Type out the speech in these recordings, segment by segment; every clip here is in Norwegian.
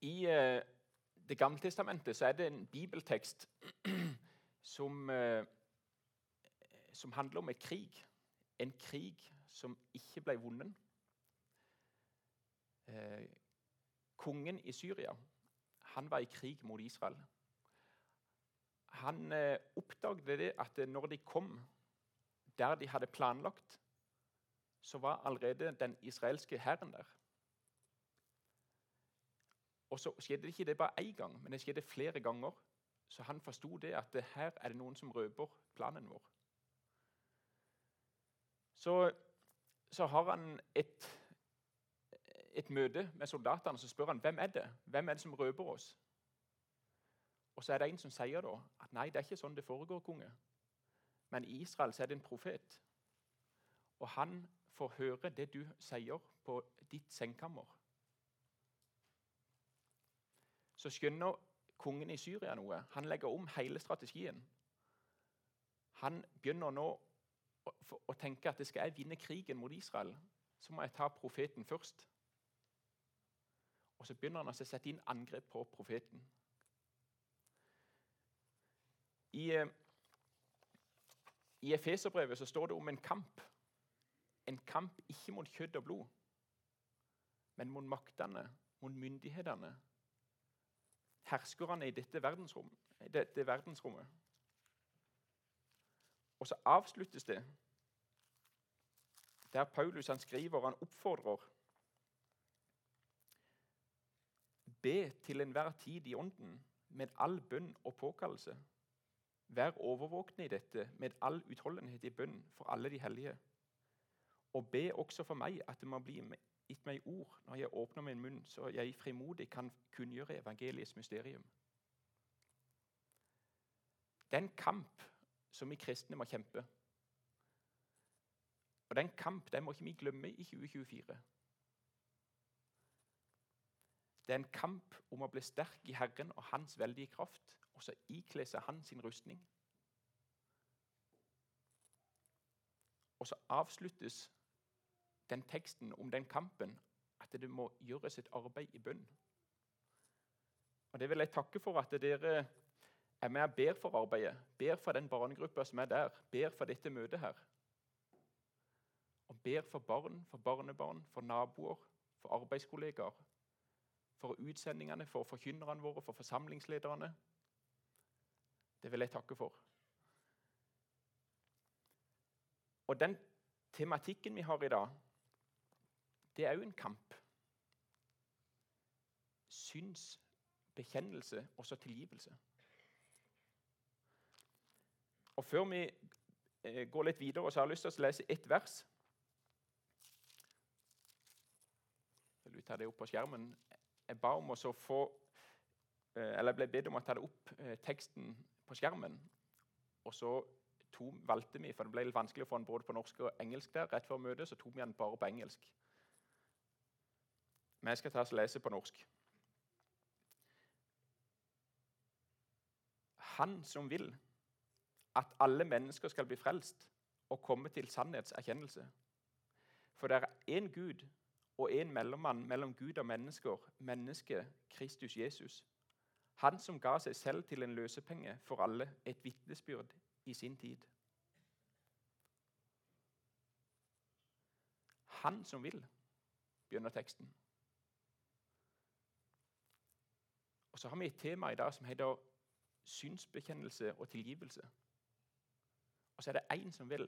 I eh, Det gamle testamentet så er det en bibeltekst som, eh, som handler om et krig. En krig som ikke ble vunnet. Eh, kongen i Syria han var i krig mot Israel. Han eh, oppdaget det at når de kom der de hadde planlagt, så var allerede den israelske hæren der. Og så skjedde det ikke det bare én gang, men det skjedde flere ganger. Så han forsto det at det her er det noen som røper planen vår. Så, så har han et, et møte med soldatene så spør han, hvem er det Hvem er det som røper oss. Og så er det en som sier da at nei, det er ikke sånn det foregår, konge. Men i Israel så er det en profet. Og han får høre det du sier på ditt sengekammer. Så skjønner kongen i Syria noe. Han legger om hele strategien. Han begynner nå å, å tenke at skal jeg vinne krigen mot Israel, så må jeg ta profeten først. Og så begynner han å sette inn angrep på profeten. I, eh, i Efeserbrevet så står det om en kamp. En kamp ikke mot kjøtt og blod, men mot maktene, mot myndighetene. Herskerne i dette, verdensrom, dette verdensrommet. Og så avsluttes det der Paulus han skriver han oppfordrer Be til enhver tid i ånden med all bønn og påkallelse. Vær overvåkne i dette med all utholdenhet i bønn for alle de hellige. Og be også for meg at det må bli gitt meg ord når jeg åpner min munn, så jeg frimodig kan kunngjøre evangeliets mysterium. Det er en kamp som vi kristne må kjempe. Og den kamp den må ikke vi glemme i 2024. Det er en kamp om å bli sterk i Herren og Hans veldige kraft, og så ikle seg Hans rustning. Og så avsluttes den teksten om den kampen at det må gjøres et arbeid i bønn. Og Det vil jeg takke for at dere er med og ber for arbeidet. Ber for den barnegruppa som er der. Ber for dette møtet her. Og ber for barn, for barnebarn, for naboer, for arbeidskollegaer for utsendingene, for forkynnerne våre, for forsamlingslederne. Det vil jeg takke for. Og den tematikken vi har i dag, det er òg en kamp. Syns, bekjennelse og så tilgivelse. Og Før vi eh, går litt videre, så har jeg lyst til å lese ett vers. Vil du ta det opp på skjermen? jeg ba om å få eh, eller jeg ble bedt om å ta det opp eh, teksten på skjermen. Og så to, valgte vi, for det ble litt vanskelig å få den både på norsk og engelsk der, rett før møtet, så tok vi den bare på engelsk. Men jeg skal ta og lese på norsk. Han som vil at alle mennesker skal bli frelst og komme til sannhetserkjennelse. For det er én Gud og en mellommann mellom Gud og mennesker, mennesket Kristus Jesus. Han som ga seg selv til en løsepenge for alle, et vitnesbyrd i sin tid. Han som vil, begynner teksten. Og Så har vi et tema i dag som heter synsbekjennelse og tilgivelse. Og så er det én som vil.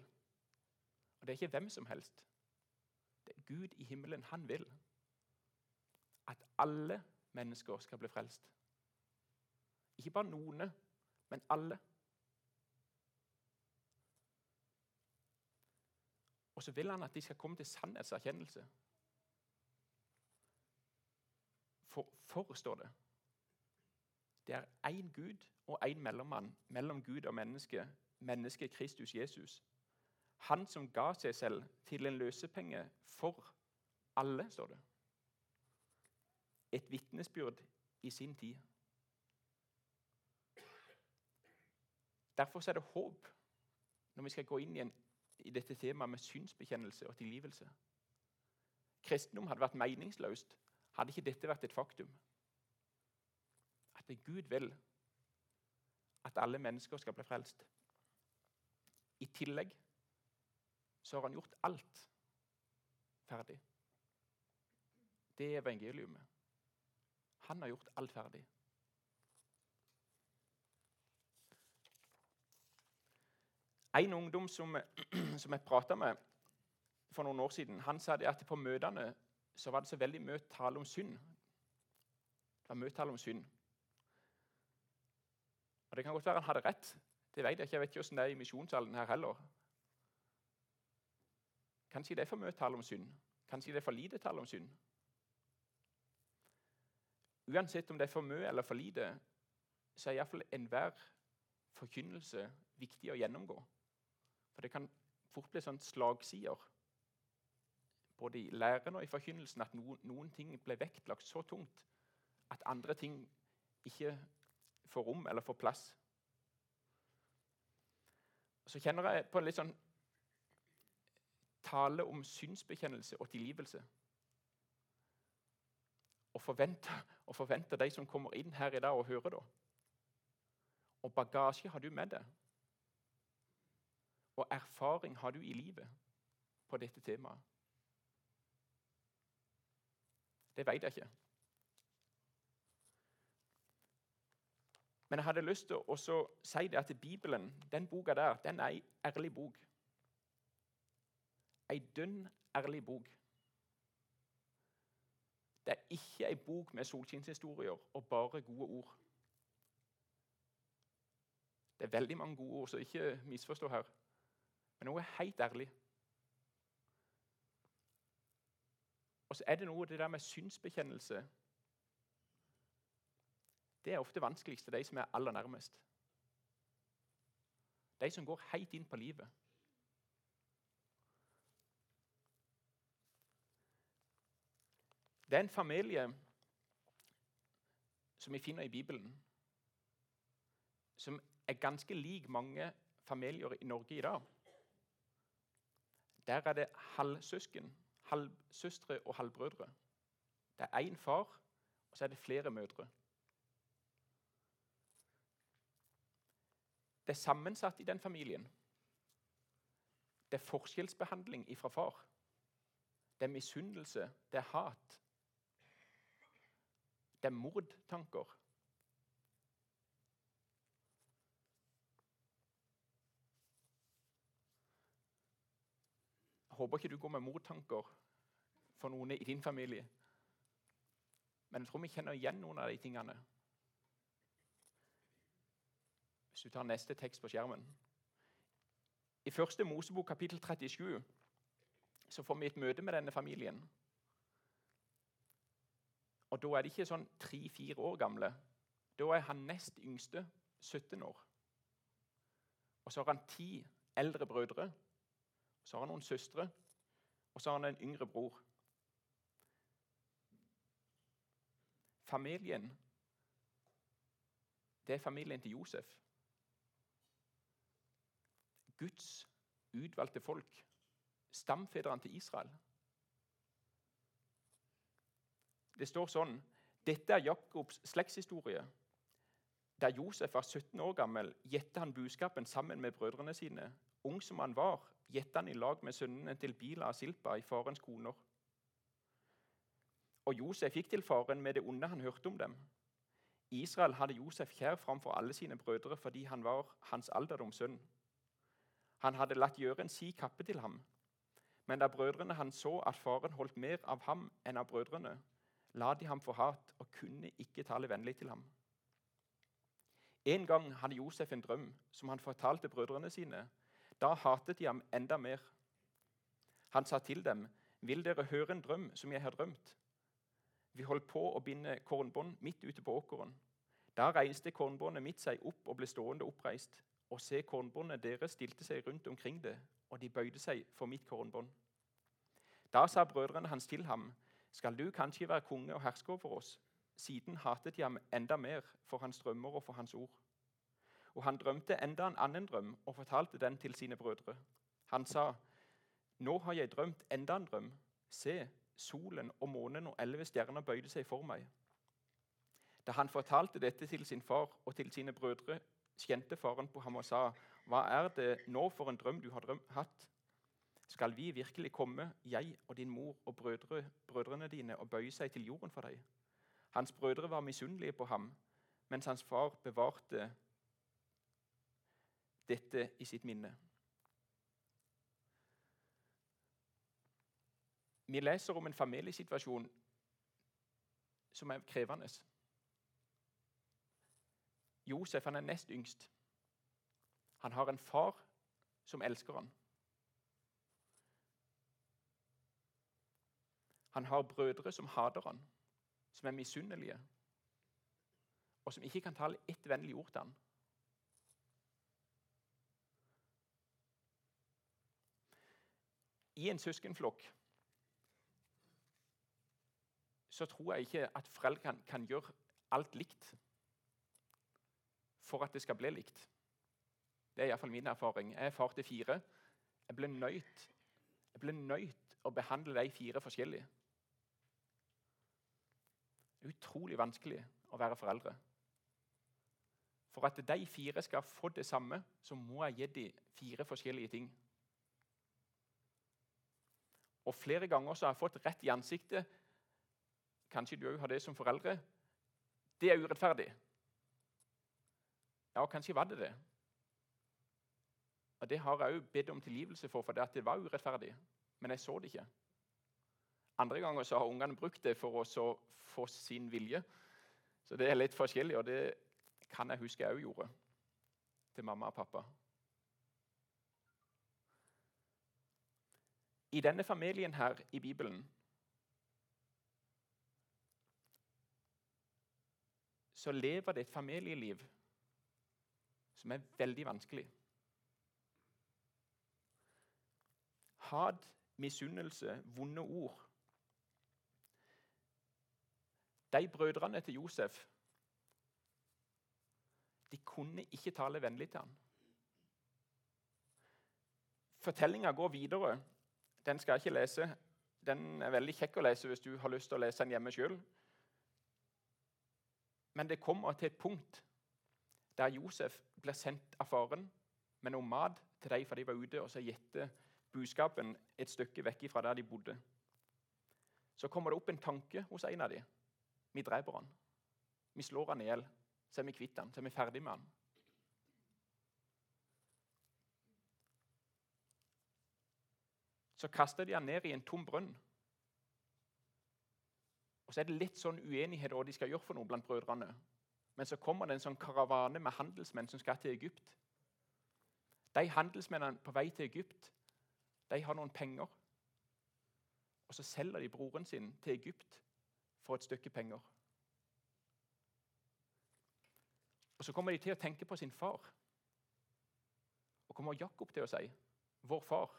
Og det er ikke hvem som helst. Det er Gud i himmelen, han vil at alle mennesker skal bli frelst. Ikke bare noen, men alle. Og så vil han at de skal komme til sannhetserkjennelse. For, for det. Det er én Gud og én mellommann mellom Gud og menneske, mennesket Kristus Jesus. Han som ga seg selv til en løsepenge for alle, står det. Et vitnesbyrd i sin tid. Derfor er det håp når vi skal gå inn igjen i dette temaet med synsbekjennelse og tilgivelse. Kristendom hadde vært meningsløst hadde ikke dette vært et faktum. Det Gud vil at alle mennesker skal bli frelst. I tillegg så har han gjort alt ferdig. Det er evangeliumet. Han har gjort alt ferdig. En ungdom som, som jeg prata med for noen år siden, han sa at på møtene så var det så veldig mye tale om synd. Det var mye tale om synd. Og Det kan godt være han hadde rett. Det vet Jeg ikke Jeg vet ikke hvordan det er i misjonssalen her heller. Kanskje det er for mye tall om synd. Kanskje det er for lite tall om synd. Uansett om det er for mye eller for lite, så er iallfall enhver forkynnelse viktig å gjennomgå. For det kan fort bli sånn slagsider, både i læren og i forkynnelsen, at noen, noen ting ble vektlagt så tungt at andre ting ikke får rom eller får plass. Så kjenner jeg på en litt sånn tale om synsbekjennelse og tilgivelse og forventer, og forventer de som kommer inn her i dag og hører. da. Og bagasje har du med deg. Og erfaring har du i livet på dette temaet. Det vet jeg ikke. Men jeg hadde lyst til å si det at Bibelen, den boka der, den er ei ærlig bok. Ei dønn ærlig bok. Det er ikke ei bok med solskinnshistorier og bare gode ord. Det er veldig mange gode ord, så ikke misforstå her. Men noe er helt ærlig. Og så er det noe det der med synsbekjennelse Det er ofte vanskeligst til de som er aller nærmest. De som går helt inn på livet. Det er en familie som vi finner i Bibelen, som er ganske lik mange familier i Norge i dag. Der er det halvsøsken, halvsøstre og halvbrødre. Det er én far, og så er det flere mødre. Det er sammensatt i den familien. Det er forskjellsbehandling ifra far. Det er misunnelse, det er hat, det er mordtanker. Jeg håper ikke du går med mordtanker for noen i din familie. Men jeg tror vi kjenner igjen noen av de tingene. Hvis du tar neste tekst på skjermen. I første Mosebok kapittel 37 så får vi et møte med denne familien. Og da er de ikke sånn tre-fire år gamle. Da er han nest yngste 17 år. Og så har han ti eldre brødre. Så har han noen søstre, og så har han en yngre bror. Familien Det er familien til Josef. Guds utvalgte folk. Stamfedrene til Israel. Det står sånn Dette er Jakobs slektshistorie. Da Josef var 17 år gammel, gjette han budskapen sammen med brødrene sine. Ung som han var, gjette han i lag med sønnene til Bila og Silpa i farens koner. Og Josef gikk til faren med det onde han hørte om dem. Israel hadde Josef kjær framfor alle sine brødre fordi han var hans alderdoms sønn. Han hadde latt gjøre en si kappe til ham. Men da brødrene hans så at faren holdt mer av ham enn av brødrene, la de ham få hat og kunne ikke tale vennlig til ham. En gang hadde Josef en drøm som han fortalte brødrene sine. Da hatet de ham enda mer. Han sa til dem, 'Vil dere høre en drøm som jeg har drømt?' Vi holdt på å binde kornbånd midt ute på åkeren. Da reiste kornbåndet mitt seg opp og ble stående oppreist. Og se, kornbåndet deres stilte seg rundt omkring det, og de bøyde seg for mitt kornbånd. Da sa brødrene hans til ham, skal du kanskje være konge og herske over oss. Siden hatet de ham enda mer for hans drømmer og for hans ord. Og han drømte enda en annen drøm og fortalte den til sine brødre. Han sa, Nå har jeg drømt enda en drøm. Se, solen og månen og elleve stjerner bøyde seg for meg. Da han fortalte dette til sin far og til sine brødre, kjente faren på ham og sa, 'Hva er det nå for en drøm du har drøm hatt?' Skal vi virkelig komme, jeg og din mor og brødre, brødrene dine, og bøye seg til jorden for deg? Hans brødre var misunnelige på ham, mens hans far bevarte dette i sitt minne. Vi leser om en familiesituasjon som er krevende. Josef han er nest yngst. Han har en far som elsker han. Han har brødre som hater han, som er misunnelige, og som ikke kan tale ett vennlig ord til han. I en søskenflokk så tror jeg ikke at foreldre kan, kan gjøre alt likt for at det skal bli likt. Det er iallfall min erfaring. Jeg er far til fire. Jeg ble nøyt jeg ble nøyt å behandle de fire forskjellig. Det er utrolig vanskelig å være foreldre. For at de fire skal få det samme, så må jeg gi dem fire forskjellige ting. Og Flere ganger så har jeg fått rett i ansiktet. Kanskje du òg har det som foreldre. Det er urettferdig. Ja, kanskje var det det. Og Det har jeg òg bedt om tilgivelse for, for det, det var urettferdig. Men jeg så det ikke. Andre ganger så har ungene brukt det for å få sin vilje. Så det er litt forskjellig, og det kan jeg huske jeg òg gjorde til mamma og pappa. I denne familien her i Bibelen så lever det et familieliv som er veldig vanskelig. Hat, misunnelse, vonde ord. De brødrene til Josef de kunne ikke tale vennlig til ham. Fortellinga går videre. Den skal jeg ikke lese. Den er veldig kjekk å lese hvis du har lyst til å lese den hjemme sjøl. Men det kommer til et punkt der Josef blir sendt av faren med noe mat til dem, for de var ute og så gjette budskapen et stykke vekk fra der de bodde. Så kommer det opp en tanke hos en av dem. Vi dreper han. Vi slår han i hjel. Så er vi kvitt han. Så er vi ferdig med han. Så kaster de han ned i en tom brønn. Og Så er det litt sånn uenighet hva de skal gjøre for noe blant brødrene. Men så kommer det en sånn karavane med handelsmenn som skal til Egypt. De handelsmennene på vei til Egypt de har noen penger. Og så selger de broren sin til Egypt for et stykke penger. Og Så kommer de til å tenke på sin far. Og kommer Jakob til å si 'vår far'.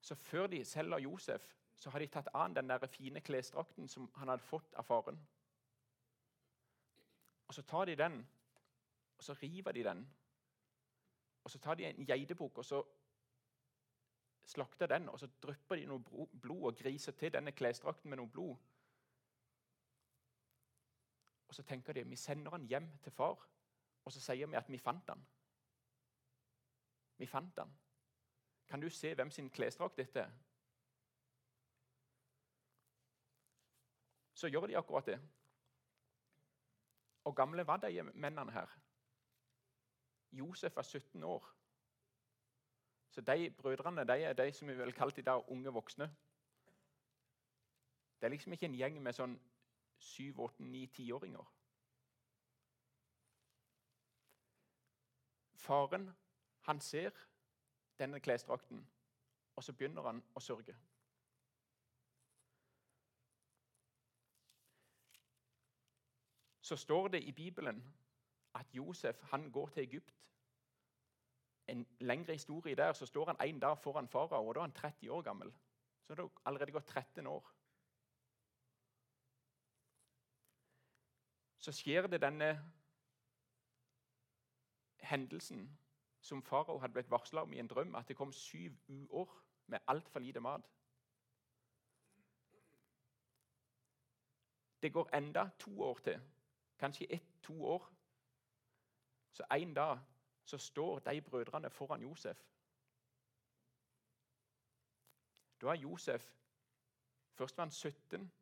Så før de selger Josef, så har de tatt an den der fine klesdrakten som han hadde fått av faren. Og Så tar de den, og så river de den. Og Så tar de en geitebukk og så slakter den, og så drypper de noe blod og griser til denne klesdrakten med noe blod. Og Så tenker de vi sender han hjem til far, og så sier vi at vi fant han. Vi fant han. Kan du se hvem sin klesdrakt dette er? Så gjør de akkurat det. Og gamle var de mennene her? Josef var 17 år. Så de brødrene de er de som vi vil kalle de der unge voksne. Det er liksom ikke en gjeng med sånn syv, åtte, ni, tiåringer. Faren, han ser denne klesdrakten, og så begynner han å sørge. Så står det i Bibelen at Josef han går til Egypt. En lengre historie der så står han en dag foran farao, og da er han 30 år gammel. Så det er allerede gått 13 år. Så skjer det denne hendelsen som farao hadde blitt varsla om i en drøm, at det kom syv uår med altfor lite mat. Det går enda to år til, kanskje ett-to år. Så en dag så står de brødrene foran Josef. Da er Josef Først var han 17,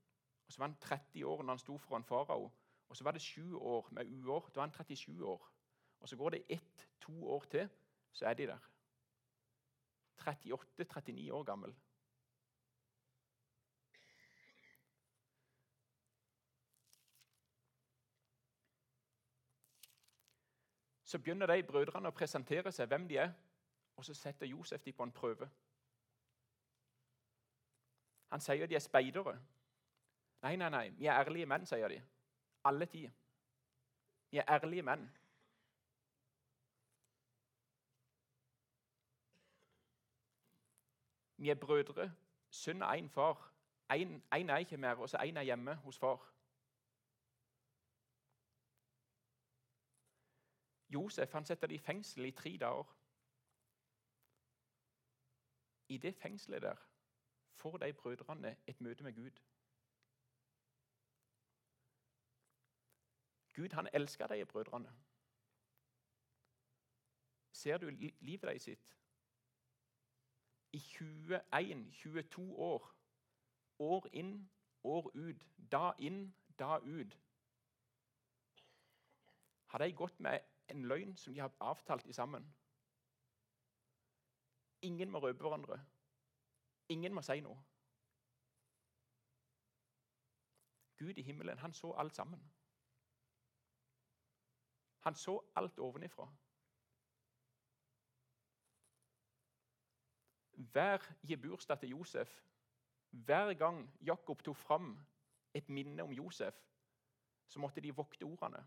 og så var han 30 år når han sto foran farao. Og så var det sju år med uår. Da var han 37 år. Og så går det ett-to år til, så er de der. 38-39 år gammel. Så begynner de brødrene å presentere seg, hvem de er, og så setter Josef dem på en prøve. Han sier de er speidere. Nei, nei, nei, vi er ærlige menn, sier de. Alle ti. Vi er ærlige menn. Vi er brødre, Synd er én far. Én er ikke mer, og så én er hjemme hos far. Josef han setter de i fengsel i tre dager. I det fengselet der får de brødrene et møte med Gud. Gud han elsker de brødrene. Ser du livet deres sitt? I 21-22 år, år inn, år ut, da inn, da ut, har de gått med en løgn som de har avtalt i sammen. Ingen må røpe hverandre. Ingen må si noe. Gud i himmelen, han så alt sammen. Han så alt ovenifra. Hver gebursdag til Josef, hver gang Jakob tok fram et minne om Josef, så måtte de vokte ordene.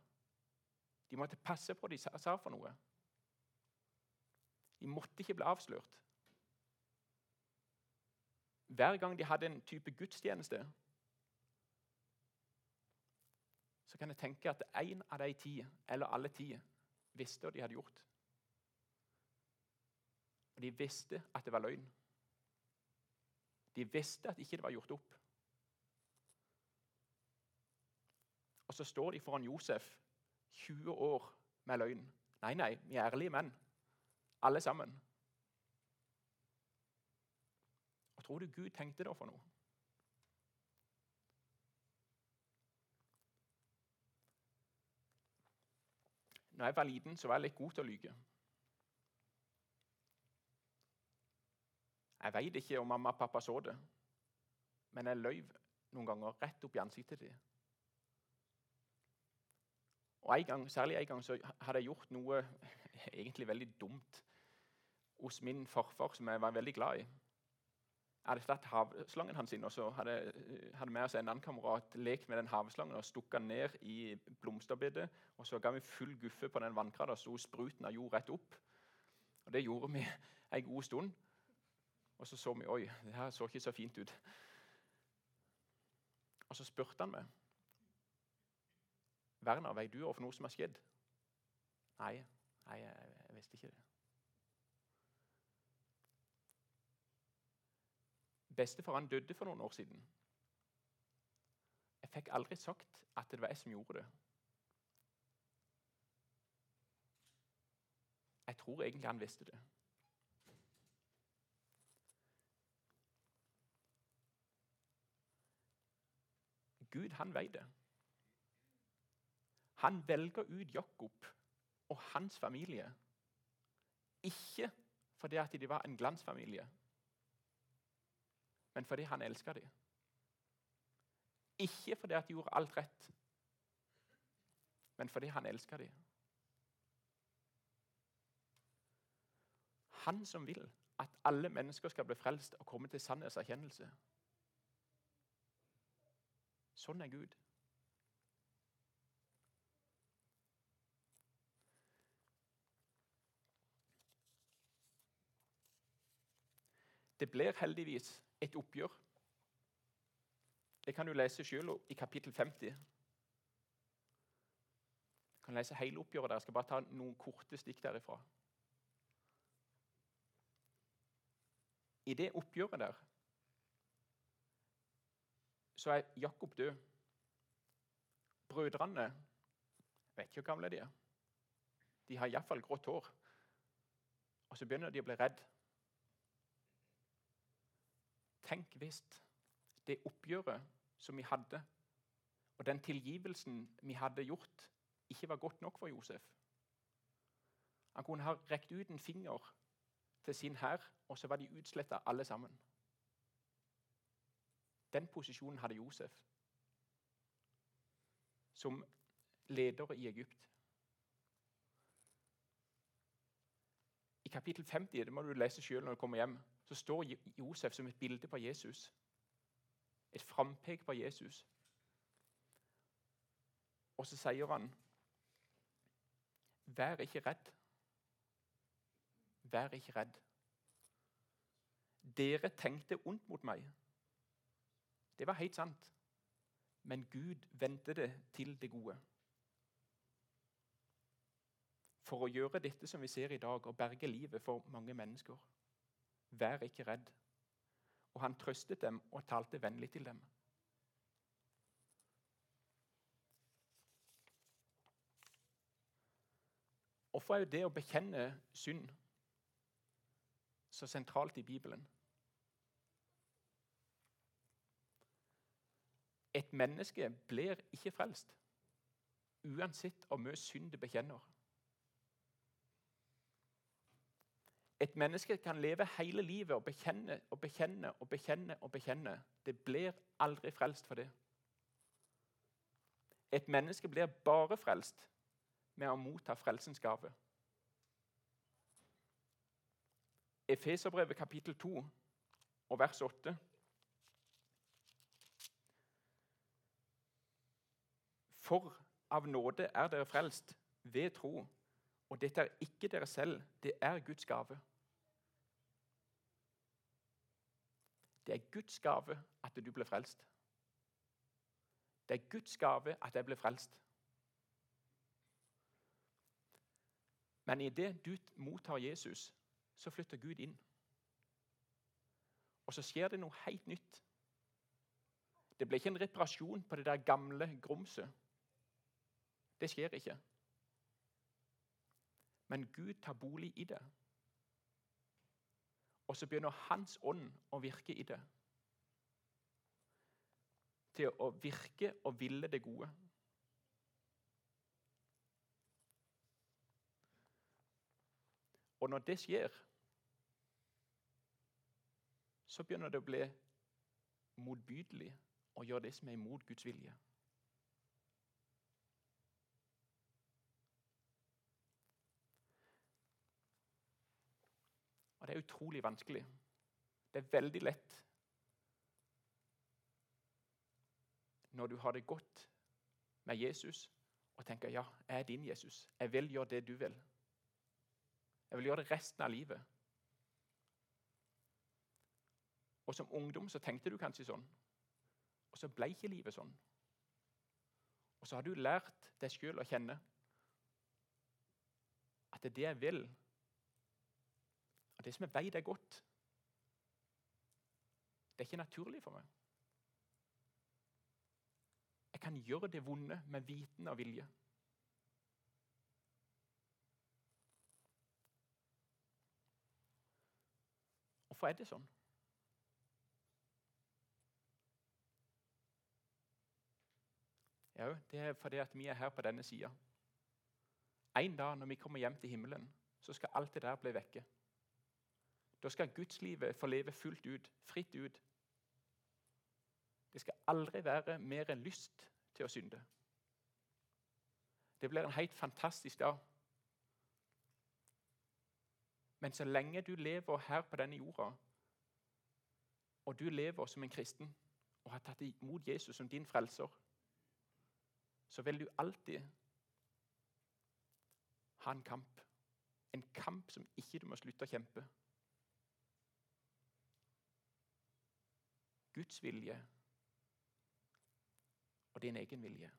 De måtte passe på hva de sa for noe. De måtte ikke bli avslørt. Hver gang de hadde en type gudstjeneste, så kan jeg tenke at én av de ti, eller alle ti, visste hva de hadde gjort. Og de visste at det var løgn. De visste at ikke det var gjort opp. Og så står de foran Josef 20 år med løgn. Nei, nei, vi er ærlige menn. Alle sammen. Hva tror du Gud tenkte da for noe? Når jeg var liten, så var jeg litt god til å lyge. Jeg veit ikke om mamma og pappa så det, men jeg løy noen ganger rett opp i ansiktet til. Og en gang, Særlig en gang så hadde jeg gjort noe egentlig veldig dumt hos min farfar, som jeg var veldig glad i. Jeg hadde tatt havslangen hans inn, og så hadde, hadde oss en annen kamerat lekt med den havslangen og stukket den ned i blomsterbedet. Og så ga vi full guffe på den vannkrana, og så spruten av jord rett opp. Og Det gjorde vi en god stund. Og så så vi oi, det her så ikke så fint ut. Og så spurte han meg Werner, vet du for noe som har skjedd? Nei, nei jeg, jeg visste ikke det. Bestefar han døde for noen år siden. Jeg fikk aldri sagt at det var jeg som gjorde det. Jeg tror egentlig han visste det. Gud, han vet det. Han velger ut Jakob og hans familie. Ikke fordi at de var en glansfamilie, men fordi han elska dem. Ikke fordi at de gjorde alt rett, men fordi han elska dem. Han som vil at alle mennesker skal bli frelst og komme til sannhetserkjennelse. Sånn er Gud. Det blir heldigvis et oppgjør. Det kan du lese sjøl i kapittel 50. Du kan lese hele oppgjøret der. Jeg skal bare ta noen korte stikk derifra. I det oppgjøret der så er Jakob død. Brødrene vet ikke hvor gamle de er. De har iallfall grått hår. Og så begynner de å bli redd. Tenk hvis det oppgjøret som vi hadde, og den tilgivelsen vi hadde gjort, ikke var godt nok for Josef. Han kunne ha rekt ut en finger til sin hær, og så var de utsletta alle sammen. Den posisjonen hadde Josef som leder i Egypt. I kapittel 50 det må du lese selv når du kommer hjem, så står Josef som et bilde på Jesus. Et frampek på Jesus. Og så sier han Vær ikke redd. Vær ikke redd. Dere tenkte ondt mot meg. Det var helt sant. Men Gud vendte det til det gode. For å gjøre dette som vi ser i dag, og berge livet for mange mennesker. Vær ikke redd. Og han trøstet dem og talte vennlig til dem. Hvorfor er jo det å bekjenne synd så sentralt i Bibelen? Et menneske blir ikke frelst uansett hvor mye synd det bekjenner. Et menneske kan leve hele livet og bekjenne og bekjenne og bekjenne. og bekjenne. Det blir aldri frelst for det. Et menneske blir bare frelst med å motta frelsens gave. Efeserbrevet kapittel 2 og vers 8. For av nåde er dere frelst ved tro, og dette er ikke dere selv, det er Guds gave. Det er Guds gave at du ble frelst. Det er Guds gave at jeg ble frelst. Men idet du mottar Jesus, så flytter Gud inn. Og så skjer det noe helt nytt. Det blir ikke en reparasjon på det der gamle grumset. Det skjer ikke. Men Gud tar bolig i det. Og så begynner Hans ånd å virke i det. Til å virke og ville det gode. Og når det skjer, så begynner det å bli motbydelig å gjøre det som er imot Guds vilje. Det er utrolig vanskelig. Det er veldig lett når du har det godt med Jesus og tenker ja, jeg er din Jesus. Jeg vil gjøre det du vil. Jeg vil gjøre det resten av livet. Og Som ungdom så tenkte du kanskje sånn, og så ble ikke livet sånn. Og så har du lært deg sjøl å kjenne at det er det jeg vil, og det som jeg vet er godt, det er ikke naturlig for meg. Jeg kan gjøre det vonde med viten og vilje. Hvorfor er det sånn? Ja, Det er fordi at vi er her på denne sida. En dag når vi kommer hjem til himmelen, så skal alt det der bli vekke. Da skal gudslivet få leve fullt ut, fritt ut. Det skal aldri være mer enn lyst til å synde. Det blir en helt fantastisk dag. Men så lenge du lever her på denne jorda, og du lever som en kristen og har tatt imot Jesus som din frelser, så vil du alltid ha en kamp. En kamp som ikke du må slutte å kjempe. Guds vilje og din egen vilje.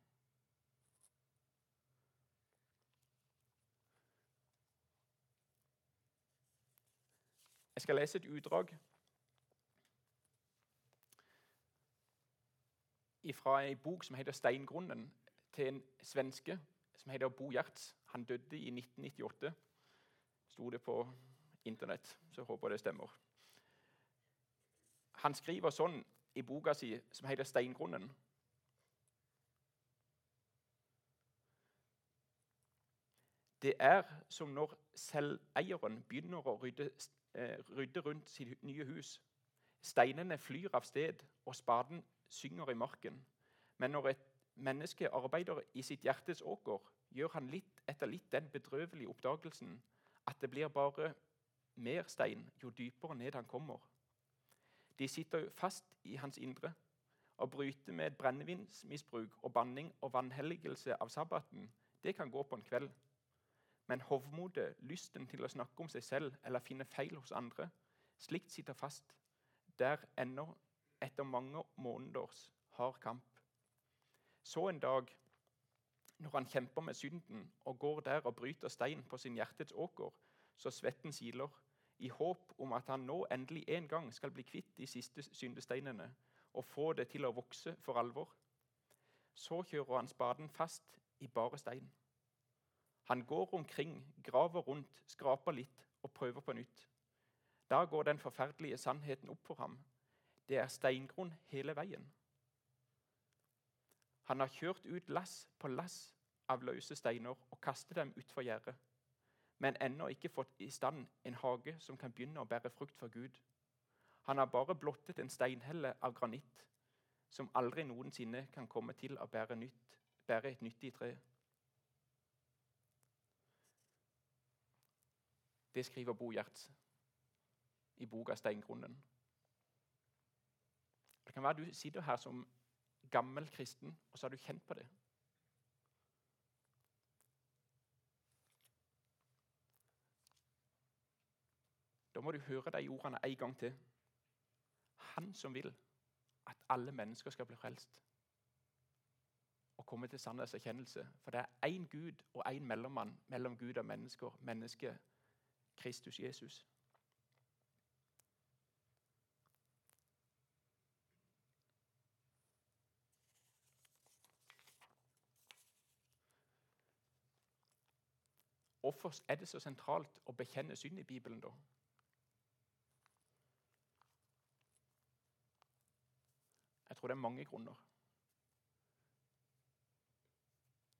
Jeg skal lese et utdrag fra ei bok som heter 'Steingrunnen' til en svenske som heter Bo Gjertz. Han døde i 1998. Sto det på Internett, så jeg håper det stemmer. Han skriver sånn i boka si som heter 'Steingrunnen'. Det er som når selveieren begynner å rydde, eh, rydde rundt sitt nye hus. Steinene flyr av sted, og spaden synger i marken. Men når et menneske arbeider i sitt hjertes åker, gjør han litt etter litt den bedrøvelige oppdagelsen at det blir bare mer stein jo dypere ned han kommer. De sitter fast i hans indre. Å bryte med brennevinsmisbruk og banning og vanhelligelse av sabbaten, det kan gå på en kveld. Men hovmodet, lysten til å snakke om seg selv eller finne feil hos andre, slikt sitter fast. Der ennå etter mange måneders hard kamp. Så en dag, når han kjemper med synden og går der og bryter stein på sin hjertets åker, så svetten siler, i håp om at han nå endelig en gang skal bli kvitt de siste syndesteinene og få det til å vokse for alvor. Så kjører han spaden fast i bare stein. Han går omkring, graver rundt, skraper litt og prøver på nytt. Da går den forferdelige sannheten opp for ham. Det er steingrunn hele veien. Han har kjørt ut lass på lass av løse steiner og kastet dem utfor gjerdet men ennå ikke fått i stand en hage som kan begynne å bære frukt for Gud. Han har bare blottet en steinhelle av granitt som aldri noensinne kan komme til å bære, nytt, bære et nyttig tre. Det skriver Bo Gjerts i boka 'Steingrunnen'. Det kan være du sitter her som gammel kristen, og så har du kjent på det. Da må du høre de ordene en gang til. Han som vil at alle mennesker skal bli frelst og komme til sannhetserkjennelse. For det er én Gud og én mellommann mellom Gud og mennesker, mennesket Kristus Jesus. Hvorfor er det så sentralt å bekjenne synd i Bibelen, da? Jeg tror det er mange grunner.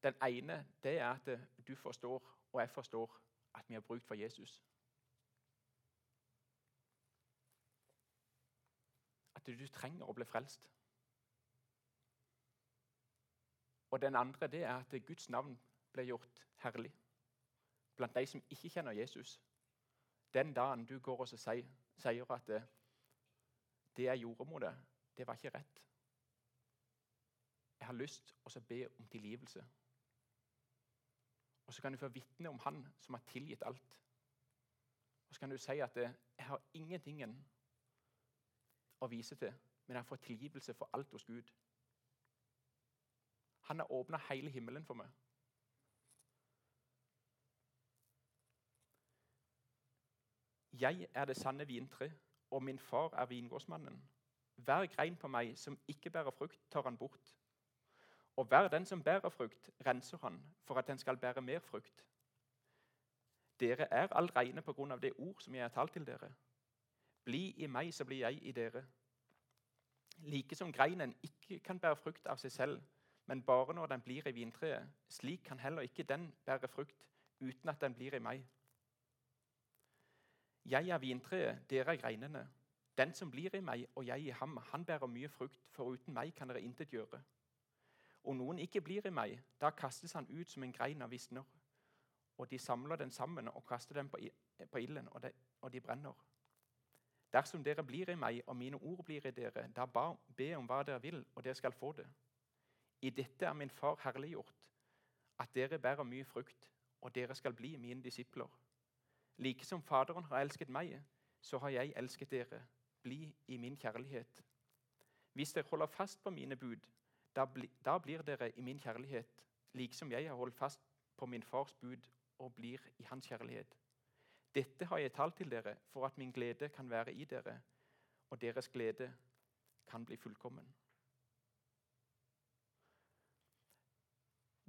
Den ene det er at du forstår, og jeg forstår, at vi har bruk for Jesus. At du trenger å bli frelst. Og den andre det er at Guds navn ble gjort herlig blant de som ikke kjenner Jesus. Den dagen du går og sier, at det, det jeg gjorde mot deg, det var ikke rett. Jeg har lyst til å be om tilgivelse. Og så kan du få vitne om Han som har tilgitt alt. Og så kan du si at jeg har ingenting å vise til, men jeg har fått tilgivelse for alt hos Gud. Han har åpna hele himmelen for meg. Jeg er det sanne vintre, og min far er vingårdsmannen. Hver grein på meg som ikke bærer frukt, tar han bort. Og hver den som bærer frukt, renser han for at den skal bære mer frukt. Dere er all reine på grunn av det ord som jeg har talt til dere. Bli i meg, så blir jeg i dere. Like som greinen ikke kan bære frukt av seg selv, men bare når den blir i vintreet, slik kan heller ikke den bære frukt uten at den blir i meg. Jeg er vintreet, dere er greinene. Den som blir i meg og jeg i ham, han bærer mye frukt, for uten meg kan dere intet gjøre. Og noen ikke blir i meg, da kastes han ut som en grein av visner. Og de samler den sammen og kaster den på ilden, og og de brenner. Dersom dere blir i meg, og mine ord blir i dere, da be om hva dere vil, og dere skal få det. I dette er min far herliggjort, at dere bærer mye frukt, og dere skal bli mine disipler. Like som Faderen har elsket meg, så har jeg elsket dere bli i min kjærlighet. Hvis dere holder fast på mine bud, da, bli, da blir dere i min kjærlighet, liksom jeg har holdt fast på min fars bud og blir i hans kjærlighet. Dette har jeg talt til dere for at min glede kan være i dere, og deres glede kan bli fullkommen.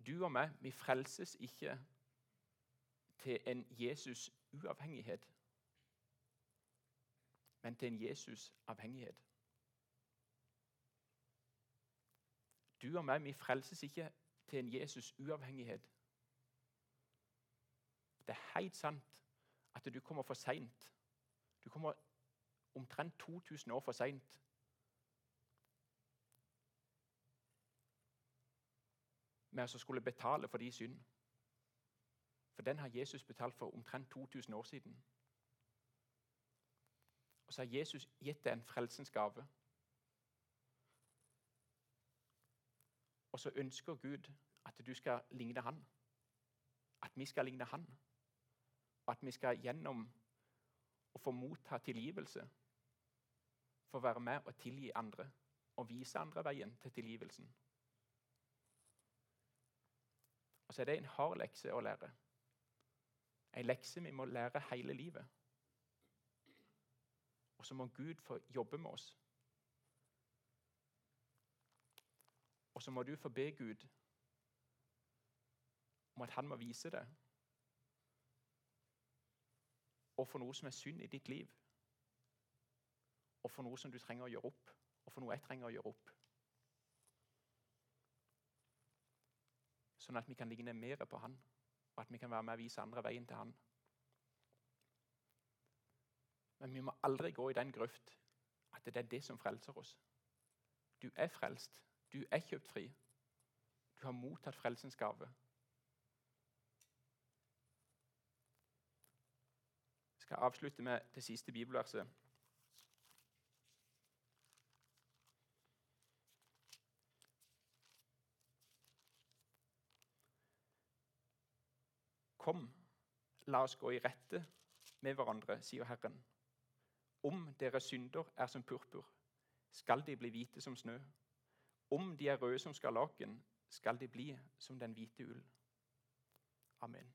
Du og meg, vi frelses ikke til en Jesus-uavhengighet, men til en Jesus-avhengighet. Du og meg, vi frelses ikke til en Jesus-uavhengighet. Det er helt sant at du kommer for seint. Du kommer omtrent 2000 år for seint. Med å skulle betale for de synd. For den har Jesus betalt for omtrent 2000 år siden. Og så har Jesus gitt deg en frelsens gave. Og så ønsker Gud at du skal ligne Han. At vi skal ligne Han. Og at vi skal gjennom å få motta tilgivelse få være med og tilgi andre og vise andre veien til tilgivelsen. Og så er det en hard lekse å lære. En lekse vi må lære hele livet. Og så må Gud få jobbe med oss. Og så må du få be Gud om at han må vise det. Og for noe som er synd i ditt liv. Og for noe som du trenger å gjøre opp. Og for noe jeg trenger å gjøre opp. Sånn at vi kan ligne mer på Han, og at vi kan være med og vise andre veien til Han. Men vi må aldri gå i den grøft at det er det som frelser oss. Du er frelst. Du er kjøpt fri. Du har mottatt frelsens gave. Jeg skal avslutte med det siste bibelverset. Kom, la oss gå i rette med hverandre, sier Herren. Om deres synder er som purpur, skal de bli hvite som snø. Om de er røde som skarlaken, skal de bli som den hvite ull. Amen.